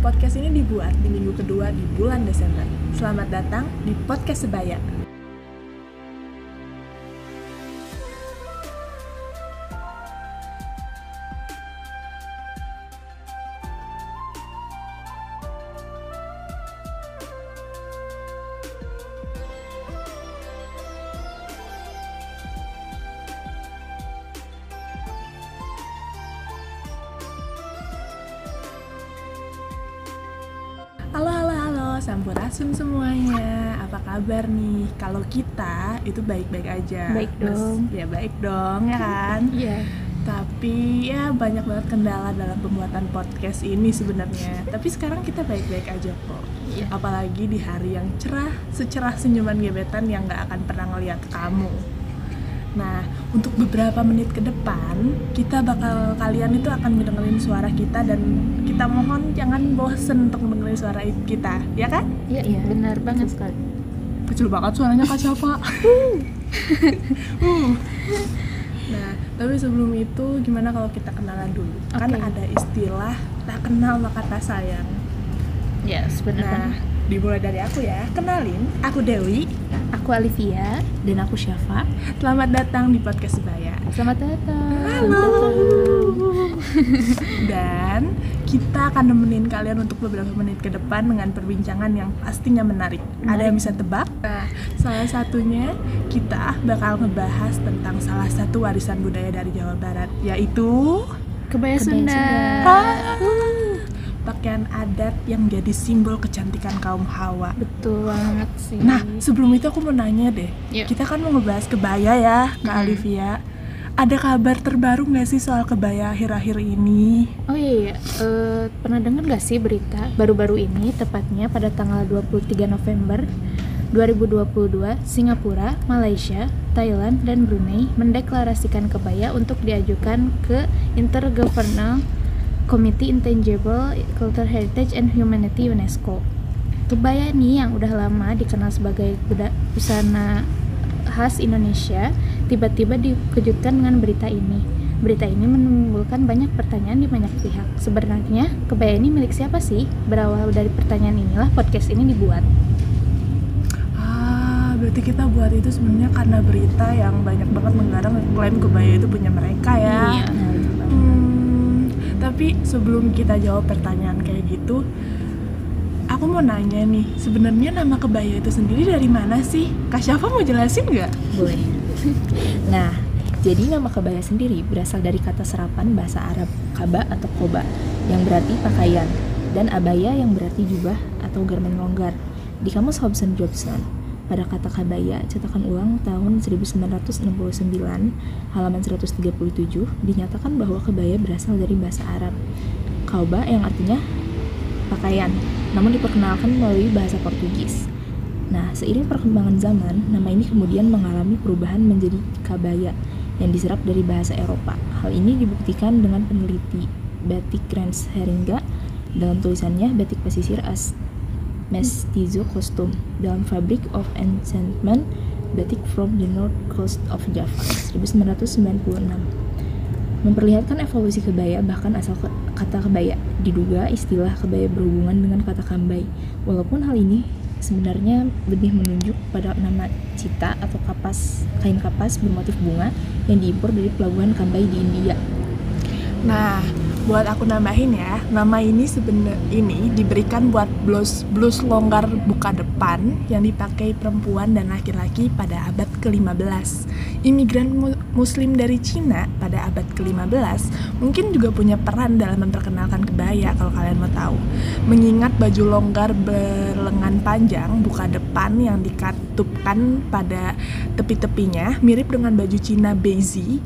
Podcast ini dibuat di minggu kedua di bulan Desember. Selamat datang di Podcast Sebaya. Sampurasun semuanya. Apa kabar nih? Kalau kita itu baik-baik aja. Baik dong. Ya baik dong, ya kan? Iya. Tapi ya banyak banget kendala dalam pembuatan podcast ini sebenarnya. Tapi sekarang kita baik-baik aja kok. Iya. Apalagi di hari yang cerah, secerah senyuman gebetan yang gak akan pernah ngeliat kamu. Nah, untuk beberapa menit ke depan, kita bakal kalian itu akan ngedengerin suara kita dan kita mohon jangan bosen untuk mendengerin suara kita, ya kan? Iya, iya, benar banget sekali. Kecil banget suaranya Kak Syafa. Uh. Nah, tapi sebelum itu gimana kalau kita kenalan dulu? Kan Oke. ada istilah tak kenal maka tak sayang. Ya, sebenarnya. Nah, dimulai dari aku ya. Kenalin, aku Dewi. aku Olivia dan aku Syafa. Selamat datang di podcast Sebaya. Selamat datang. Halo. Dan kita akan nemenin kalian untuk beberapa menit ke depan dengan perbincangan yang pastinya menarik. Ada yang bisa tebak? Nah, salah satunya kita bakal ngebahas tentang salah satu warisan budaya dari Jawa Barat, yaitu Kebaya Kebaya Sunda. Sunda. Adat yang jadi simbol kecantikan kaum Hawa. Betul banget sih. Nah, sebelum itu aku mau nanya deh. Yuk. Kita kan mau ngebahas kebaya ya, Kak Mm-mm. Olivia. Ada kabar terbaru nggak sih soal kebaya akhir-akhir ini? Oh iya, iya. Eh, pernah dengar gak sih berita baru-baru ini tepatnya pada tanggal 23 November 2022 Singapura, Malaysia, Thailand, dan Brunei mendeklarasikan kebaya untuk diajukan ke Intergovernmental Committee Intangible Cultural Heritage and Humanity UNESCO. Kebaya ini yang udah lama dikenal sebagai busana khas Indonesia tiba-tiba dikejutkan dengan berita ini. Berita ini menimbulkan banyak pertanyaan di banyak pihak. Sebenarnya, kebaya ini milik siapa sih? Berawal dari pertanyaan inilah podcast ini dibuat. Ah, berarti kita buat itu sebenarnya karena berita yang banyak banget menggarang klaim kebaya itu punya mereka ya. Iya. Hmm, tapi sebelum kita jawab pertanyaan kayak gitu, aku mau nanya nih, sebenarnya nama kebaya itu sendiri dari mana sih? Kak Syafa mau jelasin nggak? Boleh. Nah, jadi nama kebaya sendiri berasal dari kata serapan bahasa Arab kaba atau koba yang berarti pakaian dan abaya yang berarti jubah atau garmen longgar. Di kamus Hobson Jobson, pada kata kabaya cetakan ulang tahun 1969 halaman 137 dinyatakan bahwa kebaya berasal dari bahasa Arab kauba yang artinya pakaian, namun diperkenalkan melalui bahasa Portugis. Nah, seiring perkembangan zaman, nama ini kemudian mengalami perubahan menjadi kabaya yang diserap dari bahasa Eropa. Hal ini dibuktikan dengan peneliti batik Rens Heringa dalam tulisannya Batik Pesisir as Mestizo Costume dalam Fabric of Enchantment Batik from the North Coast of Java 1996 memperlihatkan evolusi kebaya bahkan asal ke- kata kebaya diduga istilah kebaya berhubungan dengan kata kambai walaupun hal ini sebenarnya lebih menunjuk pada nama cita atau kapas kain kapas bermotif bunga yang diimpor dari pelabuhan kambai di India. Nah, buat aku nambahin ya, nama ini sebenarnya ini diberikan buat blus blus longgar buka depan yang dipakai perempuan dan laki-laki pada abad ke-15. Imigran mu- muslim dari Cina pada abad ke-15 mungkin juga punya peran dalam memperkenalkan kebaya kalau kalian mau tahu. Mengingat baju longgar berlengan panjang buka depan yang dikatupkan pada tepi-tepinya mirip dengan baju Cina Beizi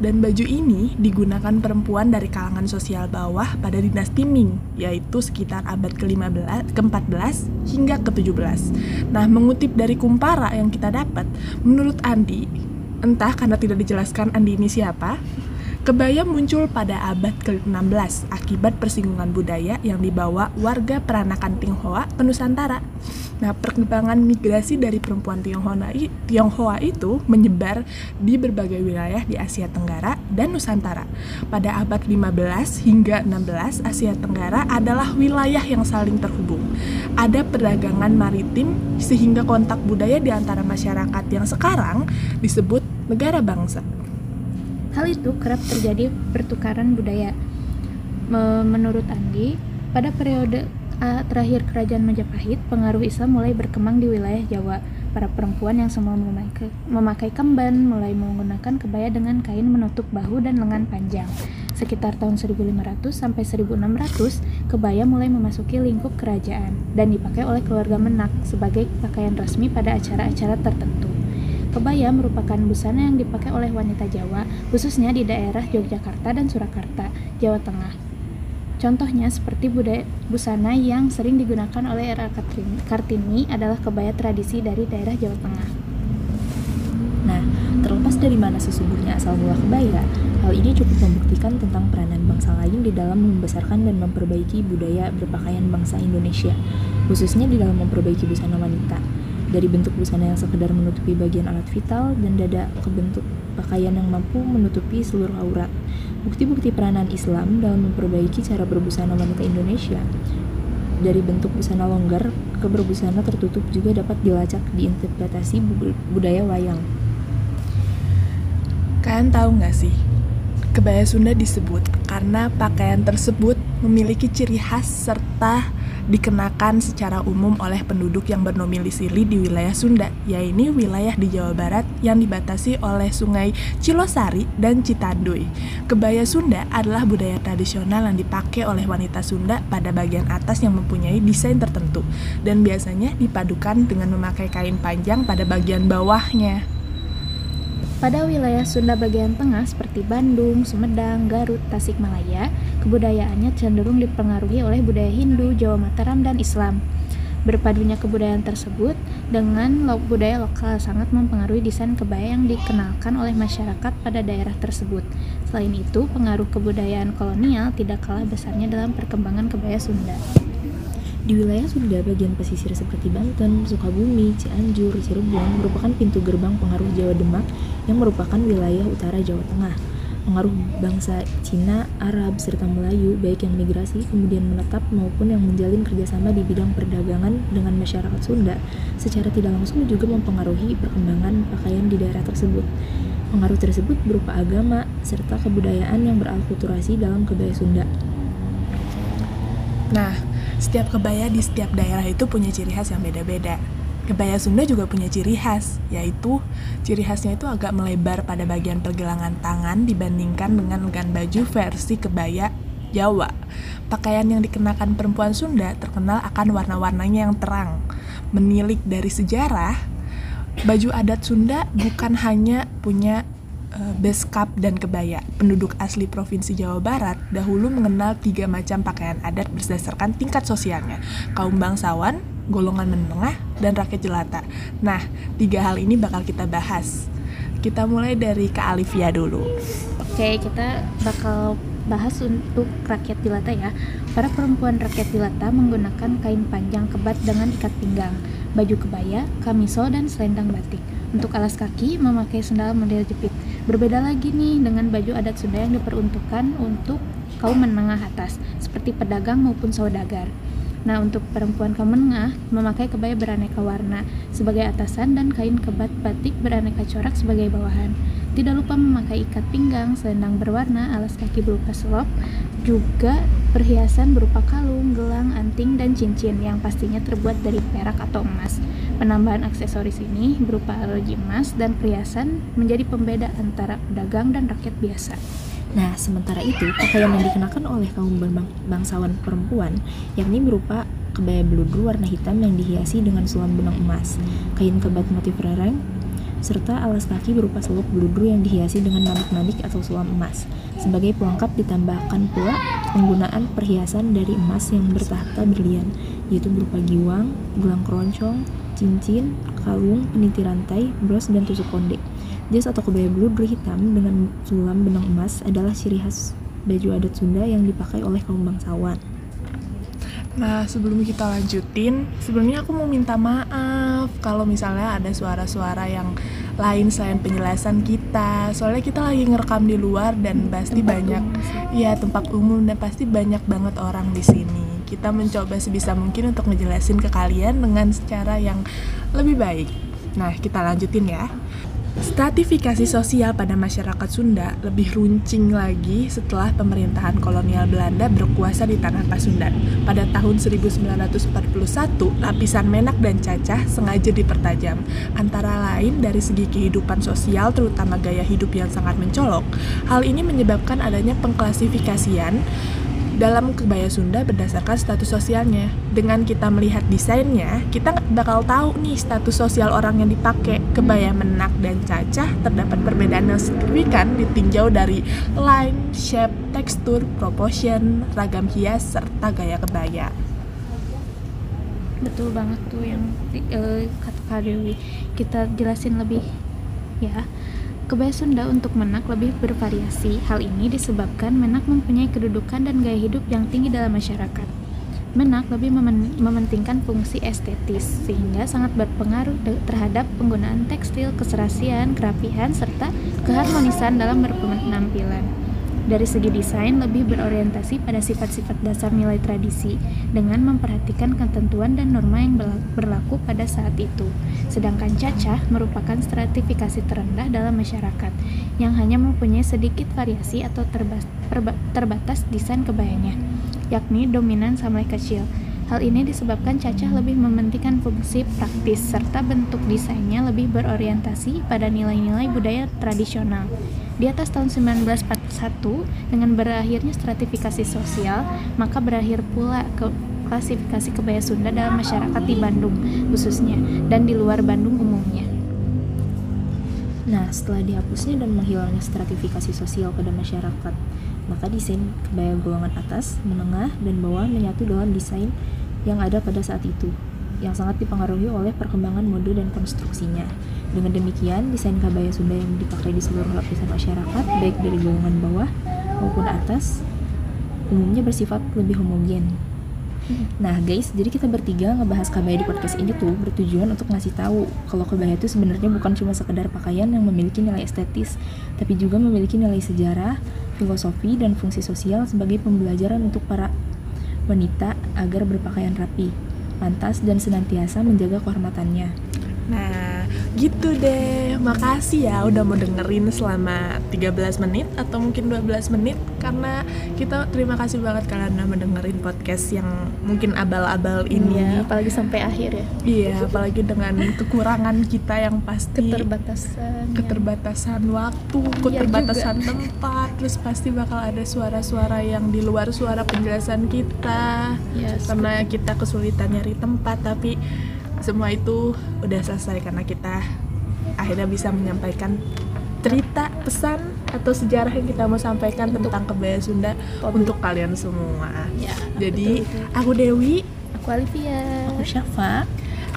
dan baju ini digunakan perempuan dari kalangan sosial bawah pada dinasti Ming, yaitu sekitar abad ke-15, ke-14 hingga ke-17. Nah, mengutip dari Kumpara yang kita dapat, menurut Andi, entah karena tidak dijelaskan Andi ini siapa, kebaya muncul pada abad ke-16 akibat persinggungan budaya yang dibawa warga peranakan Tionghoa ke Nusantara. Nah, perkembangan migrasi dari perempuan Tionghoa, Tionghoa itu menyebar di berbagai wilayah di Asia Tenggara dan Nusantara. Pada abad 15 hingga 16, Asia Tenggara adalah wilayah yang saling terhubung. Ada perdagangan maritim sehingga kontak budaya di antara masyarakat yang sekarang disebut negara bangsa. Hal itu kerap terjadi pertukaran budaya. Menurut Andi, pada periode terakhir kerajaan Majapahit, pengaruh Islam mulai berkembang di wilayah Jawa. Para perempuan yang semua memakai, memakai kemban mulai menggunakan kebaya dengan kain menutup bahu dan lengan panjang. Sekitar tahun 1500 sampai 1600, kebaya mulai memasuki lingkup kerajaan dan dipakai oleh keluarga Menak sebagai pakaian resmi pada acara-acara tertentu. Kebaya merupakan busana yang dipakai oleh wanita Jawa, khususnya di daerah Yogyakarta dan Surakarta, Jawa Tengah. Contohnya seperti budaya busana yang sering digunakan oleh era Kartini adalah kebaya tradisi dari daerah Jawa Tengah. Nah, terlepas dari mana sesungguhnya asal mula kebaya, hal ini cukup membuktikan tentang peranan bangsa lain di dalam membesarkan dan memperbaiki budaya berpakaian bangsa Indonesia, khususnya di dalam memperbaiki busana wanita. Dari bentuk busana yang sekedar menutupi bagian alat vital dan dada ke bentuk pakaian yang mampu menutupi seluruh aurat. Bukti-bukti peranan Islam dalam memperbaiki cara berbusana wanita Indonesia dari bentuk busana longgar ke berbusana tertutup juga dapat dilacak di interpretasi budaya wayang. Kalian tahu nggak sih, kebaya Sunda disebut karena pakaian tersebut memiliki ciri khas serta dikenakan secara umum oleh penduduk yang bernomilisili di wilayah Sunda, yaitu wilayah di Jawa Barat yang dibatasi oleh sungai Cilosari dan Citanduy. Kebaya Sunda adalah budaya tradisional yang dipakai oleh wanita Sunda pada bagian atas yang mempunyai desain tertentu dan biasanya dipadukan dengan memakai kain panjang pada bagian bawahnya. Pada wilayah Sunda bagian tengah seperti Bandung, Sumedang, Garut, Tasikmalaya, kebudayaannya cenderung dipengaruhi oleh budaya Hindu, Jawa Mataram, dan Islam. Berpadunya kebudayaan tersebut dengan budaya lokal sangat mempengaruhi desain kebaya yang dikenalkan oleh masyarakat pada daerah tersebut. Selain itu, pengaruh kebudayaan kolonial tidak kalah besarnya dalam perkembangan kebaya Sunda. Di wilayah Sunda bagian pesisir seperti Banten, Sukabumi, Cianjur, Cirebon merupakan pintu gerbang pengaruh Jawa Demak yang merupakan wilayah utara Jawa Tengah. Pengaruh bangsa Cina, Arab, serta Melayu baik yang migrasi kemudian menetap maupun yang menjalin kerjasama di bidang perdagangan dengan masyarakat Sunda secara tidak langsung juga mempengaruhi perkembangan pakaian di daerah tersebut. Pengaruh tersebut berupa agama serta kebudayaan yang beralkulturasi dalam kebaya Sunda. Nah, setiap kebaya di setiap daerah itu punya ciri khas yang beda-beda. Kebaya Sunda juga punya ciri khas, yaitu ciri khasnya itu agak melebar pada bagian pergelangan tangan dibandingkan dengan lengan baju versi kebaya Jawa. Pakaian yang dikenakan perempuan Sunda terkenal akan warna-warnanya yang terang. Menilik dari sejarah, baju adat Sunda bukan hanya punya beskap dan kebaya. Penduduk asli Provinsi Jawa Barat dahulu mengenal tiga macam pakaian adat berdasarkan tingkat sosialnya. Kaum bangsawan, golongan menengah, dan rakyat jelata. Nah, tiga hal ini bakal kita bahas. Kita mulai dari Kak Alivia dulu. Oke, kita bakal bahas untuk rakyat jelata ya. Para perempuan rakyat jelata menggunakan kain panjang kebat dengan ikat pinggang, baju kebaya, kamisol, dan selendang batik. Untuk alas kaki, memakai sendal model jepit. Berbeda lagi nih dengan baju adat Sunda yang diperuntukkan untuk kaum menengah atas, seperti pedagang maupun saudagar. Nah, untuk perempuan kaum menengah, memakai kebaya beraneka warna sebagai atasan dan kain kebat batik beraneka corak sebagai bawahan. Tidak lupa memakai ikat pinggang, selendang berwarna, alas kaki berupa selop, juga perhiasan berupa kalung, gelang, anting, dan cincin yang pastinya terbuat dari perak atau emas. Penambahan aksesoris ini berupa alergi emas dan perhiasan menjadi pembeda antara pedagang dan rakyat biasa. Nah, sementara itu, pakaian yang dikenakan oleh kaum bangsawan perempuan yakni berupa kebaya beludur warna hitam yang dihiasi dengan sulam benang emas, kain kebat motif rereng, serta alas kaki berupa selop beludur yang dihiasi dengan manik-manik atau sulam emas. Sebagai pelengkap ditambahkan pula penggunaan perhiasan dari emas yang bertahta berlian, yaitu berupa giwang, gelang keroncong, cincin, kalung, peniti rantai, bros, dan tusuk konde. Jas atau kebaya bluder hitam dengan sulam benang emas adalah ciri khas baju adat Sunda yang dipakai oleh kaum bangsawan. Nah, sebelum kita lanjutin, sebelumnya aku mau minta maaf kalau misalnya ada suara-suara yang lain selain penjelasan kita. Soalnya kita lagi ngerekam di luar dan pasti Tempat banyak umum ya tempat umum dan pasti banyak banget orang di sini. Kita mencoba sebisa mungkin untuk ngejelasin ke kalian dengan secara yang lebih baik. Nah, kita lanjutin ya. Stratifikasi sosial pada masyarakat Sunda lebih runcing lagi setelah pemerintahan kolonial Belanda berkuasa di tanah Pasundan. Pada tahun 1941, lapisan Menak dan Cacah sengaja dipertajam. Antara lain dari segi kehidupan sosial terutama gaya hidup yang sangat mencolok. Hal ini menyebabkan adanya pengklasifikasian dalam kebaya Sunda berdasarkan status sosialnya. Dengan kita melihat desainnya, kita bakal tahu nih status sosial orang yang dipakai. Kebaya menak dan cacah terdapat perbedaan yang signifikan ditinjau dari line, shape, tekstur, proportion, ragam hias, serta gaya kebaya. betul banget tuh yang eh, kata Kak Dewi kita jelasin lebih ya Kebaya Sunda untuk Menak lebih bervariasi. Hal ini disebabkan Menak mempunyai kedudukan dan gaya hidup yang tinggi dalam masyarakat. Menak lebih memen- mementingkan fungsi estetis, sehingga sangat berpengaruh terhadap penggunaan tekstil, keserasian, kerapihan, serta keharmonisan dalam berpenampilan. Dari segi desain, lebih berorientasi pada sifat-sifat dasar nilai tradisi dengan memperhatikan ketentuan dan norma yang berla- berlaku pada saat itu. Sedangkan cacah merupakan stratifikasi terendah dalam masyarakat yang hanya mempunyai sedikit variasi atau terbatas desain kebayanya, yakni dominan sampai kecil. Hal ini disebabkan cacah lebih mementingkan fungsi praktis serta bentuk desainnya lebih berorientasi pada nilai-nilai budaya tradisional. Di atas tahun 1941, dengan berakhirnya stratifikasi sosial, maka berakhir pula ke klasifikasi kebaya Sunda dalam masyarakat di Bandung khususnya dan di luar Bandung umumnya. Nah, setelah dihapusnya dan menghilangnya stratifikasi sosial pada masyarakat, maka desain kebaya golongan atas, menengah, dan bawah menyatu dalam desain yang ada pada saat itu, yang sangat dipengaruhi oleh perkembangan mode dan konstruksinya. Dengan demikian, desain kebaya Sunda yang dipakai di seluruh lapisan masyarakat, baik dari golongan bawah maupun atas, umumnya bersifat lebih homogen. Nah guys, jadi kita bertiga ngebahas kebaya di podcast ini tuh bertujuan untuk ngasih tahu kalau kebaya itu sebenarnya bukan cuma sekedar pakaian yang memiliki nilai estetis, tapi juga memiliki nilai sejarah, filosofi, dan fungsi sosial sebagai pembelajaran untuk para wanita agar berpakaian rapi, pantas, dan senantiasa menjaga kehormatannya. Nah, gitu deh. Makasih ya udah mau dengerin selama 13 menit atau mungkin 12 menit karena kita terima kasih banget kalian udah mau dengerin podcast yang mungkin abal-abal ini. Iya, apalagi sampai akhir ya. Iya, apalagi dengan kekurangan kita yang pasti Keterbatasan. keterbatasan waktu, Iya keterbatasan tempat, terus pasti bakal ada suara-suara yang di luar suara penjelasan kita. ya, Karena kita kesulitan nyari tempat, tapi semua itu udah selesai karena kita akhirnya bisa menyampaikan cerita, pesan atau sejarah yang kita mau sampaikan tentang kebaya Sunda untuk kalian semua. ya, Jadi, betul, betul. aku Dewi, aku Alivia. Aku Syafa,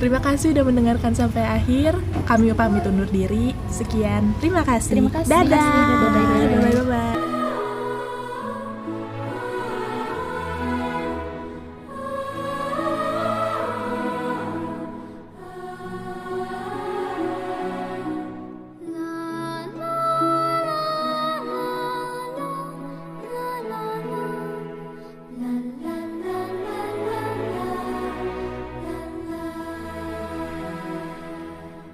Terima kasih udah mendengarkan sampai akhir. Kami pamit undur diri. Sekian. Terima kasih. Terima kasih. Dadah. Dadah.